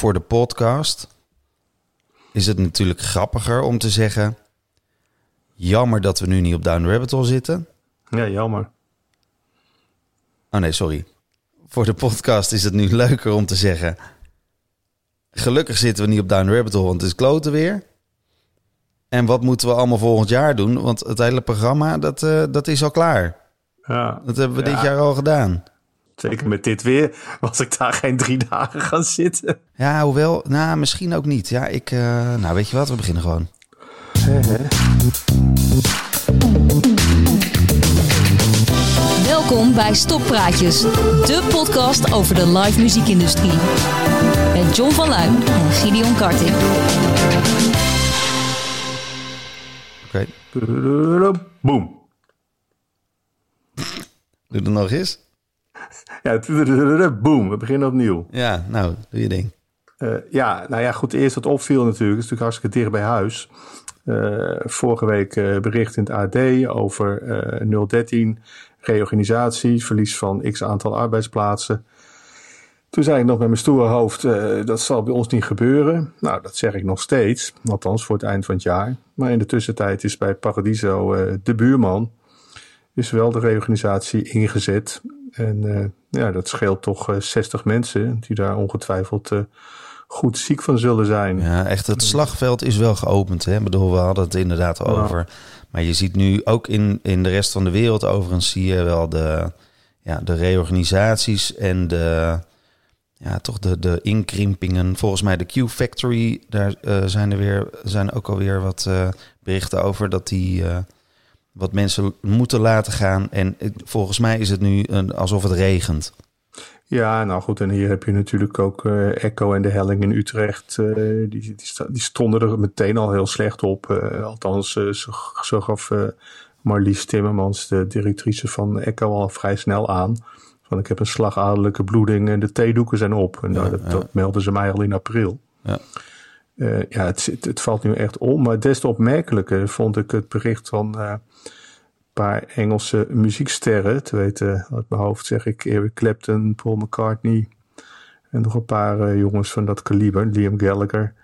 voor de podcast is het natuurlijk grappiger om te zeggen... Jammer dat we nu niet op Down Rabbit Hole zitten. Ja, jammer. Oh nee, sorry. Voor de podcast is het nu leuker om te zeggen... Gelukkig zitten we niet op Down Rabbit Hole, want het is kloten weer. En wat moeten we allemaal volgend jaar doen? Want het hele programma, dat, eh, dat is al klaar. Ja. Dat hebben we dit Ja. jaar al gedaan. Zeker met dit weer was ik daar geen drie dagen gaan zitten. Ja, hoewel, nou, misschien ook niet. Ja, ik, eh, nou, weet je wat, we beginnen gewoon. Welkom bij Stoppraatjes, de podcast over de live muziekindustrie. Met John van Luijn en Gideon Karting. Oké, Boom. doe het nog eens. Ja, boom. We beginnen opnieuw. Ja, nou, doe je ding. Eh, ja, nou ja, goed. Eerst wat opviel natuurlijk. Het is natuurlijk hartstikke dicht bij huis. Eh, vorige week eh, bericht in het AD over eh 013. Reorganisatie, verlies van x aantal arbeidsplaatsen. Toen zei ik nog met mijn stoere hoofd, dat zal bij ons niet gebeuren. Nou, dat zeg ik nog steeds. Althans voor het eind van het jaar. Maar in de tussentijd is bij Paradiso de buurman... is wel de reorganisatie ingezet. En eh, ja, dat scheelt toch eh, 60 mensen... die daar ongetwijfeld eh, goed ziek van zullen zijn. Ja, echt, het slagveld is wel geopend. Hè? Ik bedoel, we hadden het inderdaad over. Maar je ziet nu ook in, in de rest van de wereld overigens... zie je wel de, ja, de reorganisaties en de, ja, toch de, de inkrimpingen. Volgens mij de Q-Factory, daar eh, zijn er weer, zijn ook alweer wat eh, berichten over... dat die eh, wat mensen moeten laten gaan. En volgens mij is het nu een, alsof het regent. Ja, nou goed, en hier heb je natuurlijk ook eh, Echo en de Helling in Utrecht. eh, die, die, stonden er meteen al heel slecht op. eh, althans, zo, zo gaf Marlies Timmermans, de directrice van Echo, al vrij snel aan. Van ik heb een slagadelijke bloeding en de theedoeken zijn op. En nou, dat, ja. dat meldden ze mij al in april. Ja. Ja, het, het valt nu echt om. Maar des te opmerkelijker vond ik het bericht van paar Engelse muzieksterren. Te weten, uit mijn hoofd zeg ik Eric Clapton, Paul McCartney. En nog een paar eh, jongens van dat kaliber. Liam Gallagher,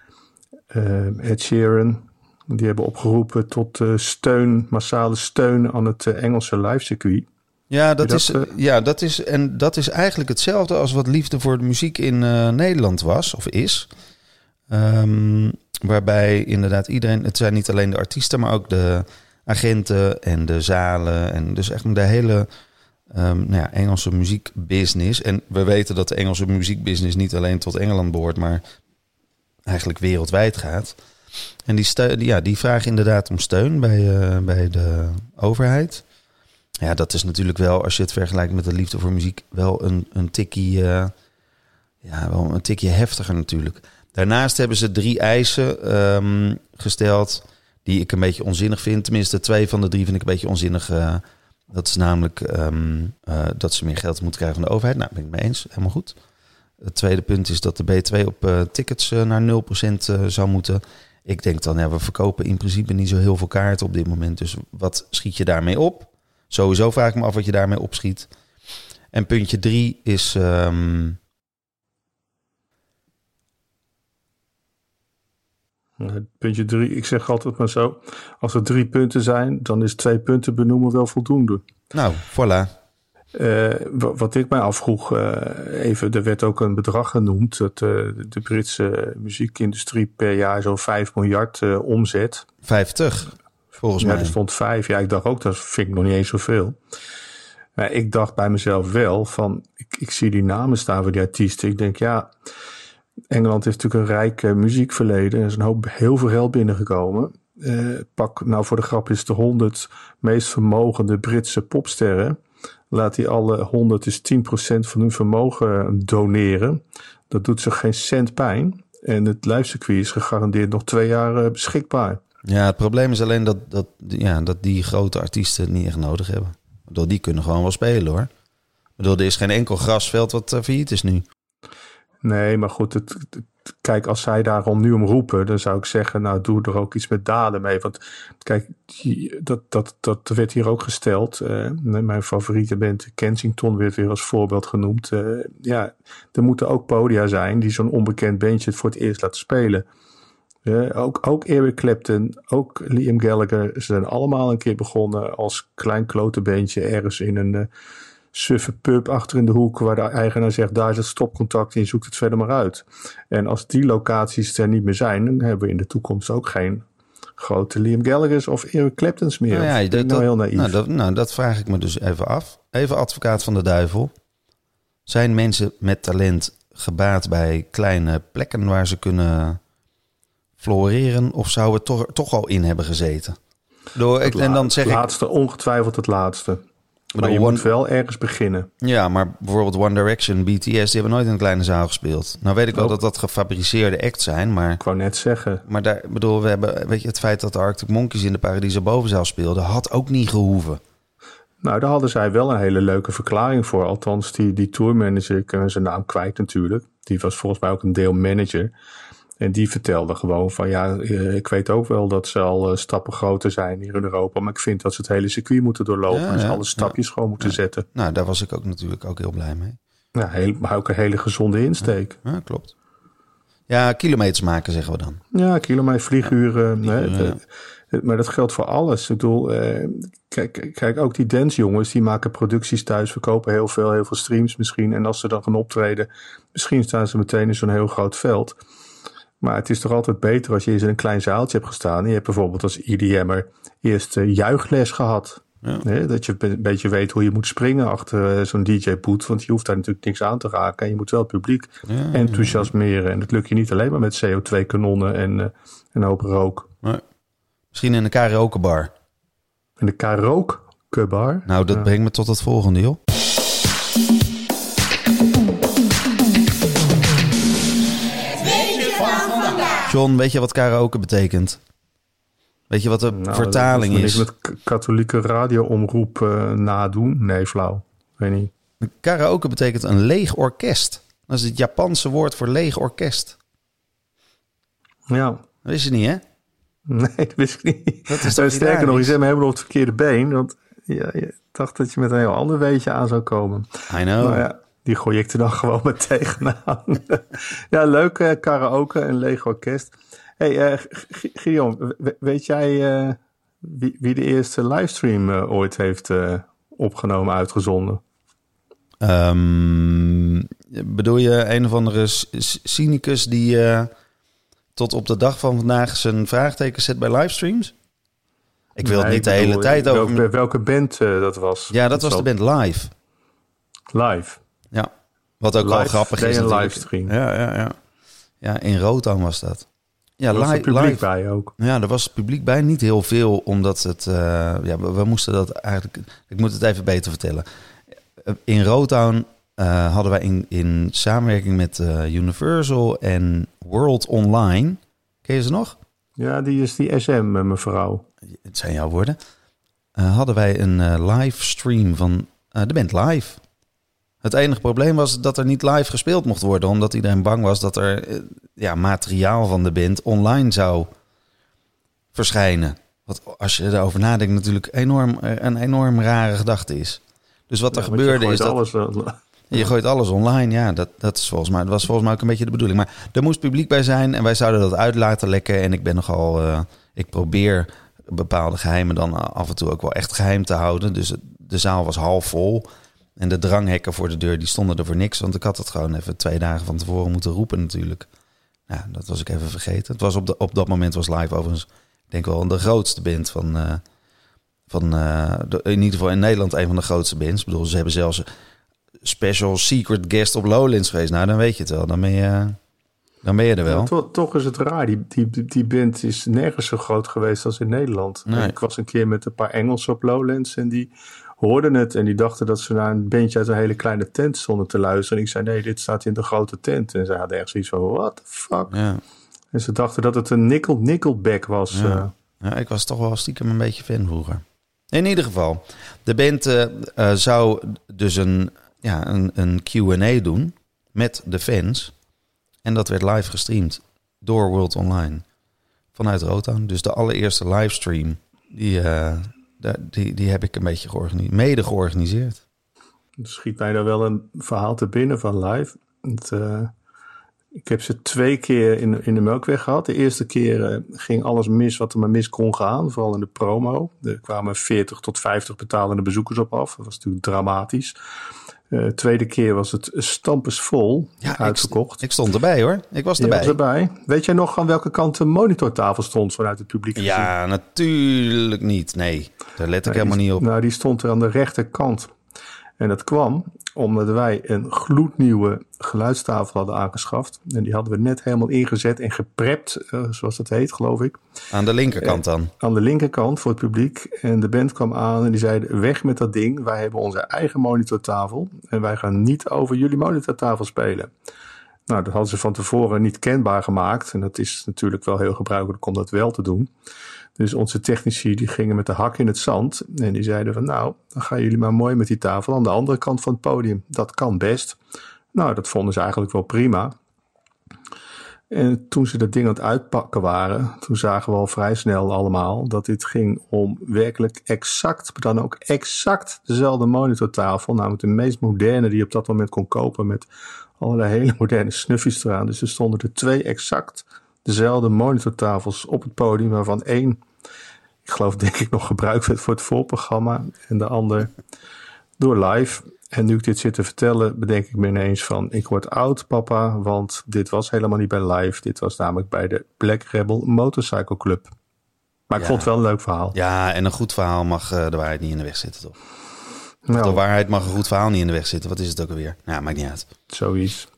eh, Ed Sheeran. Die hebben opgeroepen tot eh, steun, massale steun aan het Engelse livecircuit. Ja, dat, is, ja dat, is, en dat is eigenlijk hetzelfde als wat liefde voor de muziek in Nederland was of is. Ehm, waarbij inderdaad iedereen, het zijn niet alleen de artiesten, maar ook de agenten en de zalen. En dus echt de hele ehm, nou ja, Engelse muziekbusiness. En we weten dat de Engelse muziekbusiness niet alleen tot Engeland behoort, maar eigenlijk wereldwijd gaat. En die, ja, die vragen inderdaad om steun bij, eh, bij de overheid. Ja, dat is natuurlijk wel, als je het vergelijkt met de liefde voor muziek, wel een, een tikkie, eh, ja, wel een tikje heftiger natuurlijk. Daarnaast hebben ze drie eisen ehm, gesteld die ik een beetje onzinnig vind. Tenminste, twee van de drie vind ik een beetje onzinnig. eh. dat is namelijk ehm, eh, dat ze meer geld moeten krijgen van de overheid. Nou, ben ik mee eens. Helemaal goed. Het tweede punt is dat de B2 op eh, tickets naar 0% eh, zou moeten. Ik denk dan, we verkopen in principe niet zo heel veel kaarten op dit moment. Dus wat schiet je daarmee op? Sowieso vraag ik me af wat je daarmee opschiet. En puntje drie is... ehm, Puntje drie, ik zeg altijd maar zo. Als er drie punten zijn, dan is twee punten benoemen wel voldoende. nou, voilà. Eh, wa- wat ik mij afvroeg, eh, even, er werd ook een bedrag genoemd. Dat eh, de Britse muziekindustrie per jaar zo'n 5 miljard eh, omzet. 50, volgens Ja, mij. er stond 5. Ja, ik dacht ook, dat vind ik nog niet eens zoveel. Maar ik dacht bij mezelf wel van, ik, ik zie die namen staan van die artiesten. Ik denk, ja, Engeland heeft natuurlijk een rijk eh, muziekverleden. Er is een hoop, heel veel geld binnengekomen. Eh, pak nou voor de grap is de 100 meest vermogende Britse popsterren. Laat die alle 100 is 10% van hun vermogen eh, doneren. Dat doet ze geen cent pijn. En het livecircuit is gegarandeerd nog twee jaar beschikbaar. Ja, het probleem is alleen dat, dat, ja, dat die grote artiesten het niet echt nodig hebben. Bedoel, die kunnen gewoon wel spelen hoor. Bedoel, er is geen enkel grasveld wat failliet is nu. Nee, maar goed, het, kijk, als zij daarom nu om roepen, dan zou ik zeggen, nou, doe er ook iets met daden mee. Want kijk, dat, dat, dat werd hier ook gesteld. Uh, mijn favoriete band Kensington werd weer als voorbeeld genoemd. Uh, ja, er moeten ook podia zijn die zo'n onbekend bandje voor het eerst laten spelen. Uh, ook, ook Eric Clapton, ook Liam Gallagher, ze zijn allemaal een keer begonnen als klein klote bandje ergens in een suffe pub achter in de hoek waar de eigenaar zegt daar is het stopcontact in, zoekt het verder maar uit. En als die locaties er niet meer zijn, dan hebben we in de toekomst ook geen grote Liam Gallagher's of Eric Clapton's meer. Nou ja, dat, nou heel naïef. Nou dat, nou, dat vraag ik me dus even af. Even advocaat van de duivel. Zijn mensen met talent gebaat bij kleine plekken waar ze kunnen floreren? Of zou het toch, toch al in hebben gezeten? Door, en dan zeg het laatste, ongetwijfeld het laatste. Maar je moet wel ergens beginnen. Ja, maar bijvoorbeeld One Direction, BTS, die hebben nooit in een kleine zaal gespeeld. Nou weet ik wel dat dat gefabriceerde acts zijn, maar... Ik wou net zeggen. Maar daar, bedoel, we hebben, weet je, het feit dat de Arctic Monkeys in de Paradiso bovenzaal speelden, had ook niet gehoeven. Nou, daar hadden zij wel een hele leuke verklaring voor. Althans, die, die tourmanager, ik ben zijn naam kwijt natuurlijk. Die was volgens mij ook een deel manager. En die vertelde gewoon van ja, eh, ik weet ook wel dat ze al eh, stappen groter zijn hier in Europa. Maar ik vind dat ze het hele circuit moeten doorlopen. en ze alle stapjes gewoon moeten zetten. Nou, daar was ik ook natuurlijk ook heel blij mee. Ja, heel, maar ook een hele gezonde insteek. Ja, klopt. Ja, kilometers maken zeggen we dan. Ja, kilometer, vlieguren. maar dat geldt voor alles. Ik bedoel, eh, kijk, kijk, ook die dansjongens, die maken producties thuis, verkopen heel veel, heel veel streams misschien. En als ze dan gaan optreden, misschien staan ze meteen in zo'n heel groot veld. Maar het is toch altijd beter als je eens in een klein zaaltje hebt gestaan. En je hebt bijvoorbeeld als IDM'er eerst uh, juichles gehad. Ja. dat je een beetje weet hoe je moet springen achter uh, zo'n DJ-boot. Want je hoeft daar natuurlijk niks aan te raken. En je moet wel het publiek enthousiasmeren. En dat lukt je niet alleen maar met CO2-kanonnen en uh, een hoop rook. Misschien in een karaokebar. In de karaokebar? Nou, dat brengt me tot het volgende, joh. John, weet je wat karaoke betekent? Weet je wat de nou, vertaling is? met katholieke radioomroep uh, nadoen? Nee, flauw. Weet niet. Karaoke betekent een leeg orkest. Dat is het Japanse woord voor leeg orkest. Ja. Dat wist je niet, hè? Nee, dat wist ik niet. Dat is Sterker nog, je zet me helemaal op het verkeerde been. Want ja, je dacht dat je met een heel ander weetje aan zou komen. I know. Nou ja, die gooi ik er dan gewoon met tegenaan. ja, leuk uh, karaoke en leeg orkest. hey, uh, Gideon, weet jij uh, wie, wie, de eerste livestream ooit heeft opgenomen, uitgezonden? Um, bedoel je een of andere cynicus die tot op de dag van vandaag zijn vraagteken zet bij livestreams? Ik wil het niet de hele tijd over... Welke band dat was? Ja, dat was de band Live. Live? Ja, wat ook live, wel grappig is. een livestream. Ja, ja, ja. Ja, in Rotterdam was dat. Ja, er was live, publiek live. bij ook. Ja, er was publiek bij. Niet heel veel, omdat het... Uh, ja, we, moesten dat eigenlijk... Ik moet het even beter vertellen. In Rotown uh, hadden wij in, in samenwerking met uh, Universal en World Online... Ken je ze nog? Ja, die is die SM, mevrouw. Het zijn jouw woorden. hadden wij een livestream van de band Live... Het enige probleem was dat er niet live gespeeld mocht worden, omdat iedereen bang was dat er eh, ja, materiaal van de band online zou verschijnen. Wat als je erover nadenkt natuurlijk enorm, eh, een enorm rare gedachte is. Dus wat er gebeurde is dat... Alles, je gooit alles online, ja, dat, dat is volgens mij, dat was volgens mij ook een beetje de bedoeling. Maar er moest publiek bij zijn en wij zouden dat uit laten lekken. En ik ben nogal, uh, ik probeer bepaalde geheimen dan af en toe ook wel echt geheim te houden. Dus de zaal was half vol. En de dranghekken voor de deur, die stonden er voor niks. Want ik had het gewoon even twee dagen van tevoren moeten roepen natuurlijk. Nou, dat was ik even vergeten. Het was op, de, op dat moment was live overigens, ik denk wel de grootste band van... Uh, van uh, in ieder geval in Nederland een van de grootste bands. Ik bedoel, ze hebben zelfs special secret guest op Lowlands geweest. Nou, dan weet je het wel. Dan ben je, dan ben je er wel. toch, toch, is het raar. Die, die, die band is nergens zo groot geweest als in Nederland. Nee. Ik was een keer met een paar Engelsen op Lowlands en die hoorden het en die dachten dat ze naar een bandje uit een hele kleine tent stonden te luisteren. En ik zei, nee, dit staat in de grote tent. En ze hadden echt zoiets van, what the fuck? Ja. En ze dachten dat het een nickel nickelback was. Ja. Eh. ja. ik was toch wel stiekem een beetje fan vroeger. In ieder geval, de band uh, uh, zou dus een, ja, een, een Q&A doen met de fans. En dat werd live gestreamd door World Online. Vanuit Rotown. Dus de allereerste livestream, die, uh, die, die heb ik een beetje georganiseerd, mede georganiseerd. Er schiet mij daar wel een verhaal te binnen van live. Het, ik heb ze twee keer in, in de Melkweg gehad. De eerste keer uh, ging alles mis wat er maar mis kon gaan. Vooral in de promo. Er kwamen 40 tot 50 betalende bezoekers op af. Dat was natuurlijk dramatisch. Uh, tweede keer was het stampensvol ja, uitverkocht. Ik, ik, stond erbij hoor. Ik was erbij. Was erbij. Weet jij nog aan welke kant de monitortafel stond vanuit het publiek? Ja, gezien? natuurlijk niet. Nee, daar let ik helemaal niet op. Nou, die stond er aan de rechterkant. En dat kwam omdat wij een gloednieuwe geluidstafel hadden aangeschaft. En die hadden we net helemaal ingezet en geprept, uh, zoals dat heet, geloof ik. Aan de linkerkant dan? Uh, aan de linkerkant voor het publiek. En de band kwam aan en die zeiden, weg met dat ding. Wij hebben onze eigen monitortafel. En wij gaan niet over jullie monitortafel spelen. Nou, dat hadden ze van tevoren niet kenbaar gemaakt. En dat is natuurlijk wel heel gebruikelijk om dat wel te doen. Dus onze technici die gingen met de hak in het zand. En die zeiden van nou, dan gaan jullie maar mooi met die tafel aan de andere kant van het podium. Dat kan best. Nou, dat vonden ze eigenlijk wel prima. En toen ze dat ding aan het uitpakken waren, toen zagen we al vrij snel allemaal dat dit ging om werkelijk exact, maar dan ook exact dezelfde monitortafel. Namelijk de meest moderne die je op dat moment kon kopen met allerlei hele moderne snuffies eraan. Dus er stonden er twee exact dezelfde monitortafels op het podium, waarvan één, ik geloof denk ik nog gebruikt werd voor het voorprogramma en de ander door live. En nu ik dit zit te vertellen, bedenk ik me ineens van, ik word oud papa, want dit was helemaal niet bij live. Dit was namelijk bij de Black Rebel Motorcycle Club. Maar ik vond het wel een leuk verhaal. Ja, en een goed verhaal mag uh, de waarheid niet in de weg zitten, toch? Nou, de waarheid mag een goed verhaal niet in de weg zitten. Wat is het ook alweer? Ja, maakt niet uit. Zoiets.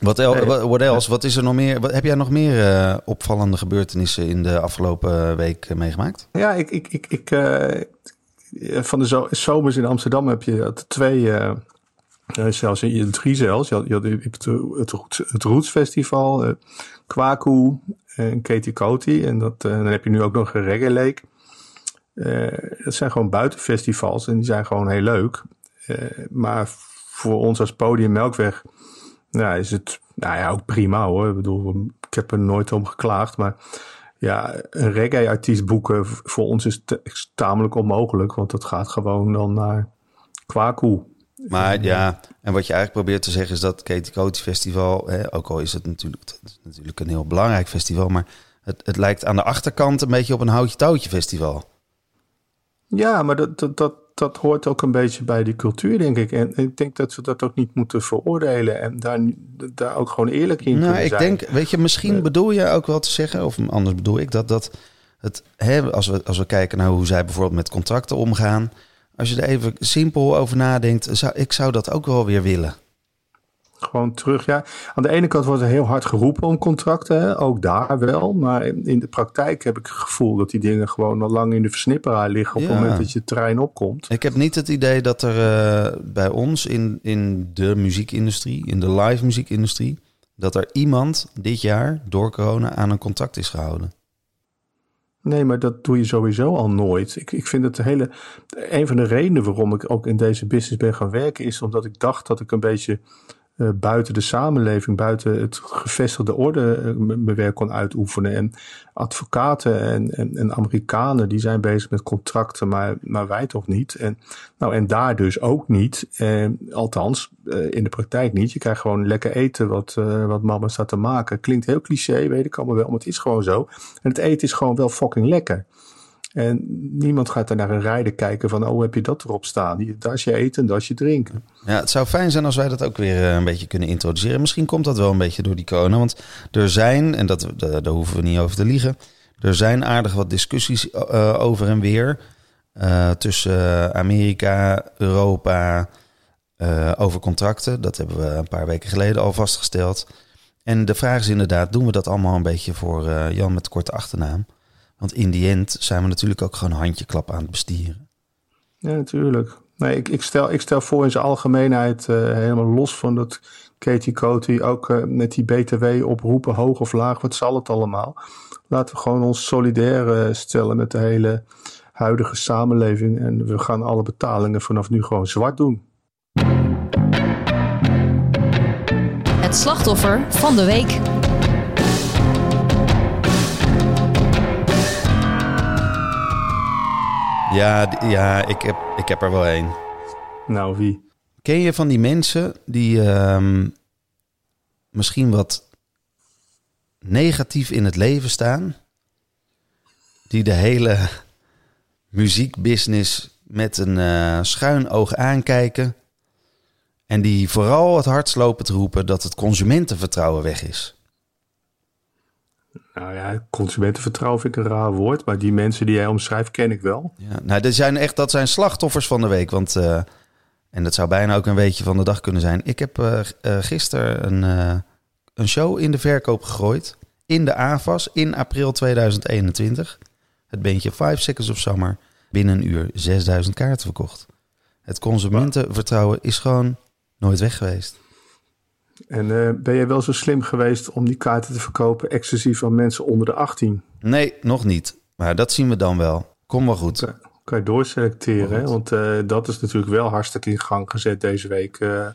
Wat, el, wat, else? Wat is er nog meer? Wat, heb jij nog meer uh, opvallende gebeurtenissen in de afgelopen week uh, meegemaakt? Ja, ik, ik, ik, ik uh, van de zo zomers in Amsterdam heb je twee, zelfs drie zelfs. Je had, je had het, het, het Roots Festival, Kwaku en Katie Coty. En dat, dan heb je nu ook nog een Reggae Lake. Dat zijn gewoon buitenfestivals en die zijn gewoon heel leuk. maar voor ons als podium Melkweg ja, is het nou ja, ook prima hoor. Ik bedoel, heb er nooit om geklaagd. Maar ja, een reggae-artiest boeken voor ons is, tamelijk onmogelijk. Want dat gaat gewoon dan naar Kwaku. Maar ja, en wat je eigenlijk probeert te zeggen is dat Katie Festival, hè, ook al is het natuurlijk, is natuurlijk een heel belangrijk festival, maar het, het lijkt aan de achterkant een beetje op een houtje-touwtje festival. Ja, maar dat, dat, dat, dat hoort ook een beetje bij die cultuur, denk ik. En ik denk dat we dat ook niet moeten veroordelen en daar, daar ook gewoon eerlijk in nou, ik zijn. denk, weet je, misschien bedoel je ook wel te zeggen, of anders bedoel ik dat, dat het, hè, als, we, als we kijken naar hoe zij bijvoorbeeld met contracten omgaan, als je er even simpel over nadenkt, zou, ik zou dat ook wel weer willen. Gewoon terug, ja. Aan de ene kant wordt er heel hard geroepen om contracten, hè? ook daar wel. Maar in de praktijk heb ik het gevoel dat die dingen gewoon al lang in de versnipperaar liggen op het moment dat je het trein opkomt. Ik heb niet het idee dat er uh, bij ons in, in de muziekindustrie, in de live muziekindustrie, dat er iemand dit jaar door corona aan een contract is gehouden. Nee, maar dat doe je sowieso al nooit. Ik, ik vind het de hele. Een van de redenen waarom ik ook in deze business ben gaan werken, is omdat ik dacht dat ik een beetje uh, buiten de samenleving, buiten het gevestigde orde uh, mijn werk kon uitoefenen. En advocaten en, en, en, Amerikanen die zijn bezig met contracten, maar, maar wij toch niet. En, nou, en daar dus ook niet. Eh, althans, in de praktijk niet. Je krijgt gewoon lekker eten wat, wat mama staat te maken. Klinkt heel cliché, weet ik allemaal wel, maar het is gewoon zo. En het eten is gewoon wel fucking lekker. En niemand gaat er naar een rijden kijken van, oh, heb je dat erop staan? Daar is je eten, daar is je drinken. Ja, het zou fijn zijn als wij dat ook weer eh, een beetje kunnen introduceren. Misschien komt dat wel een beetje door die corona. Want er zijn, en dat, daar hoeven we niet over te liegen, er zijn aardig wat discussies uh, over en weer tussen Amerika, Europa, over contracten. Dat hebben we een paar weken geleden al vastgesteld. En de vraag is inderdaad, doen we dat allemaal een beetje voor Jan met korte achternaam? Want in die end zijn we natuurlijk ook gewoon handjeklap aan het bestieren. Ja, natuurlijk. Nee, ik, ik, stel, ik stel voor in zijn algemeenheid, uh, helemaal los van dat Katie Coty, ook uh, met die BTW oproepen, hoog of laag, wat zal het allemaal? Laten we gewoon ons solidair uh, stellen met de hele huidige samenleving en we gaan alle betalingen vanaf nu gewoon zwart doen. Het slachtoffer van de week. Ja, ja ik, heb, ik heb er wel één. Nou, wie? Ken je van die mensen die ehm, misschien wat negatief in het leven staan? Die de hele muziekbusiness met een eh, schuin oog aankijken. En die vooral het hardst lopen te roepen dat het consumentenvertrouwen weg is. Nou ja, consumentenvertrouwen vind ik een raar woord. Maar die mensen die jij omschrijft, ken ik wel. Ja, nou, dat zijn echt dat zijn slachtoffers van de week. Want, eh, en dat zou bijna ook een weetje van de dag kunnen zijn. Ik heb eh, gisteren een, een show in de verkoop gegooid. In de AFAS in april 2021. Het beentje 5 Seconds of Summer. Binnen een uur 6000 kaarten verkocht. Het consumentenvertrouwen is gewoon nooit weg geweest. En eh, ben jij wel zo slim geweest om die kaarten te verkopen exclusief aan mensen onder de 18? Nee, nog niet. Maar dat zien we dan wel. Kom wel goed. Kan- Kan je doorselecteren, hè? want eh, dat is natuurlijk wel hartstikke in gang gezet deze week. eh.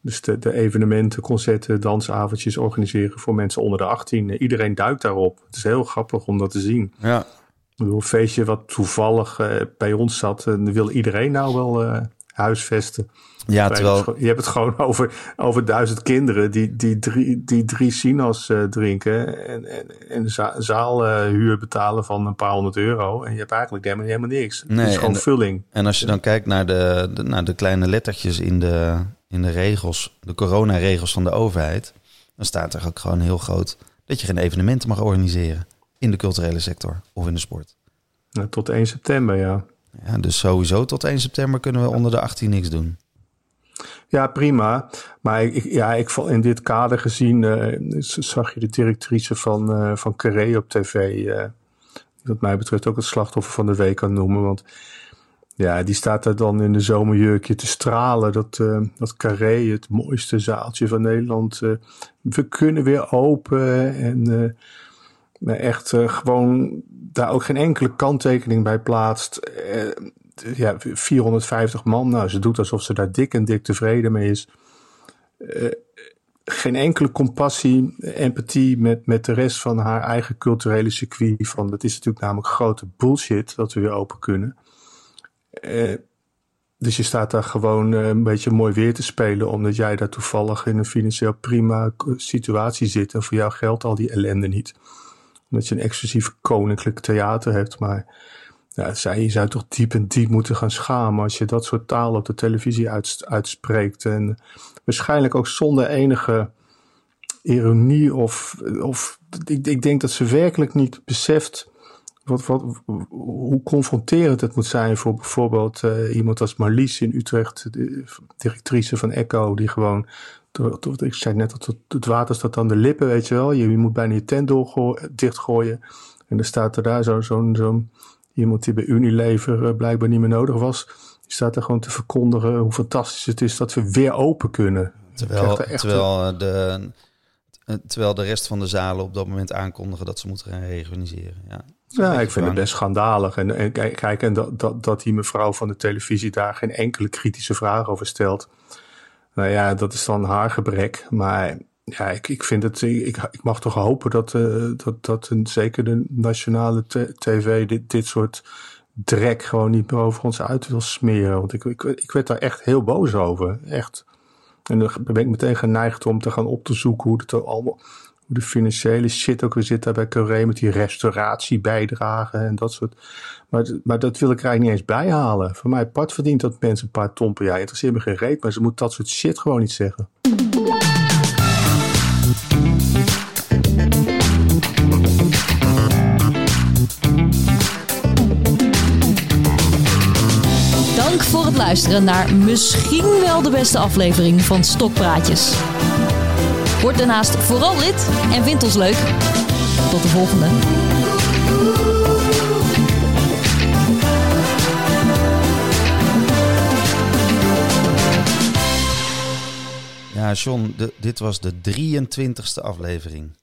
dus de, de evenementen, concerten, dansavondjes organiseren voor mensen onder de 18. Eh, Iedereen duikt daarop. Het is heel grappig om dat te zien. Ja, Ik bedoel, een feestje wat toevallig bij ons zat, en wil iedereen nou wel huisvesten. Ja terwijl... je hebt het gewoon over, over duizend kinderen die, die, drie, die drie sinaas eh, drinken en, en, en za- zaalhuur betalen van een paar honderd euro. En je hebt eigenlijk helemaal, helemaal niks. Nee, het is gewoon en de- vulling. En als je dan kijkt naar de, de, naar de kleine lettertjes in de, in de regels, de coronaregels van de overheid, dan staat er ook gewoon heel groot dat je geen evenementen mag organiseren in de culturele sector of in de sport. Nou, tot 1 september, ja. Ja, dus sowieso tot 1 september kunnen we onder de 18 niks doen. Ja, prima. Maar ik, ja, ik in dit kader gezien, eh, zag je de directrice van, eh van Carré op tv, die wat mij betreft ook het slachtoffer van de week kan noemen. Want ja, die staat daar dan in de zomerjurkje te stralen. Dat, dat Carré, het mooiste zaaltje van Nederland, we kunnen weer open. En echt gewoon daar ook geen enkele kanttekening bij plaatst. Ja, 450 man. Nou, ze doet alsof ze daar dik en dik tevreden mee is. Eh, geen enkele compassie, empathie met, met de rest van haar eigen culturele circuit. Van, dat is natuurlijk namelijk grote bullshit dat we weer open kunnen. Eh, dus je staat daar gewoon eh, een beetje mooi weer te spelen, omdat jij daar toevallig in een financieel prima situatie zit en voor jou geldt al die ellende niet. Omdat je een exclusief koninklijk theater hebt, maar ja, zij, je zou toch diep en diep moeten gaan schamen als je dat soort taal op de televisie uits- uitspreekt. En waarschijnlijk ook zonder enige ironie of, of ik, ik denk dat ze werkelijk niet beseft wat, wat, hoe confronterend het moet zijn voor bijvoorbeeld eh, iemand als Marlies in Utrecht, directrice van Echo, die gewoon, ik zei net dat het, water staat aan de lippen, weet je wel. Je, je moet bijna je tent dichtgooien. En dan staat er daar zo'n iemand die bij Unilever eh, blijkbaar niet meer nodig was. Die staat er gewoon te verkondigen hoe fantastisch het is dat we weer open kunnen. Terwijl, krijg er echt terwijl, eh, de, eh, terwijl de rest van de zalen op dat moment aankondigen dat ze moeten gaan reorganiseren. Ja, Ja, ik vind het best schandalig. En, en kijk, kijk, en dat, dat, dat die mevrouw van de televisie daar geen enkele kritische vraag over stelt. Nou ja, dat is dan haar gebrek. Maar ja, ik, ik vind het, ik, ik mag toch hopen dat, eh, dat, dat een, zeker de nationale tv dit, dit soort drek gewoon niet meer over ons uit wil smeren. Want ik, ik, ik werd daar echt heel boos over. Echt. En dan ben ik meteen geneigd om te gaan op te zoeken hoe het allemaal, hoe de financiële shit ook weer zit daar bij Carré met die restauratiebijdragen en dat soort. Maar, maar dat wil ik er eigenlijk niet eens bijhalen. Voor mij apart verdient dat mensen een paar ton per jaar. Interesseert me geen reet, maar ze moeten dat soort shit gewoon niet zeggen. Dank voor het luisteren naar misschien wel de beste aflevering van Stokpraatjes. Word daarnaast vooral lid en vind ons leuk. Tot de volgende. Ja John, de- dit was de 23ste aflevering.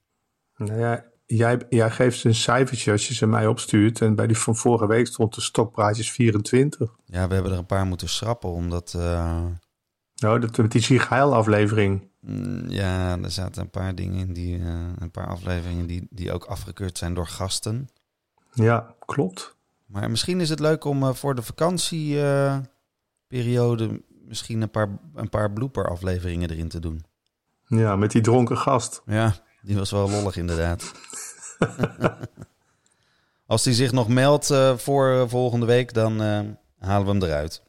Nou ja, jij, jij geeft ze een cijfertje als je ze mij opstuurt. En bij die van vorige week stond de stokpraatjes 24. Ja, we hebben er een paar moeten schrappen, omdat... eh, Nou, dat met die Sigheil aflevering. Mm, Ja, er zaten een paar dingen in, die, eh, een paar afleveringen die, die ook afgekeurd zijn door gasten. Ja, klopt. Maar misschien is het leuk om eh, voor de vakantieperiode misschien een paar, een paar blooper afleveringen erin te doen. Ja, met die dronken gast. Ja, die was wel lollig inderdaad. Als die zich nog meldt eh, voor eh, volgende week, dan eh, halen we hem eruit.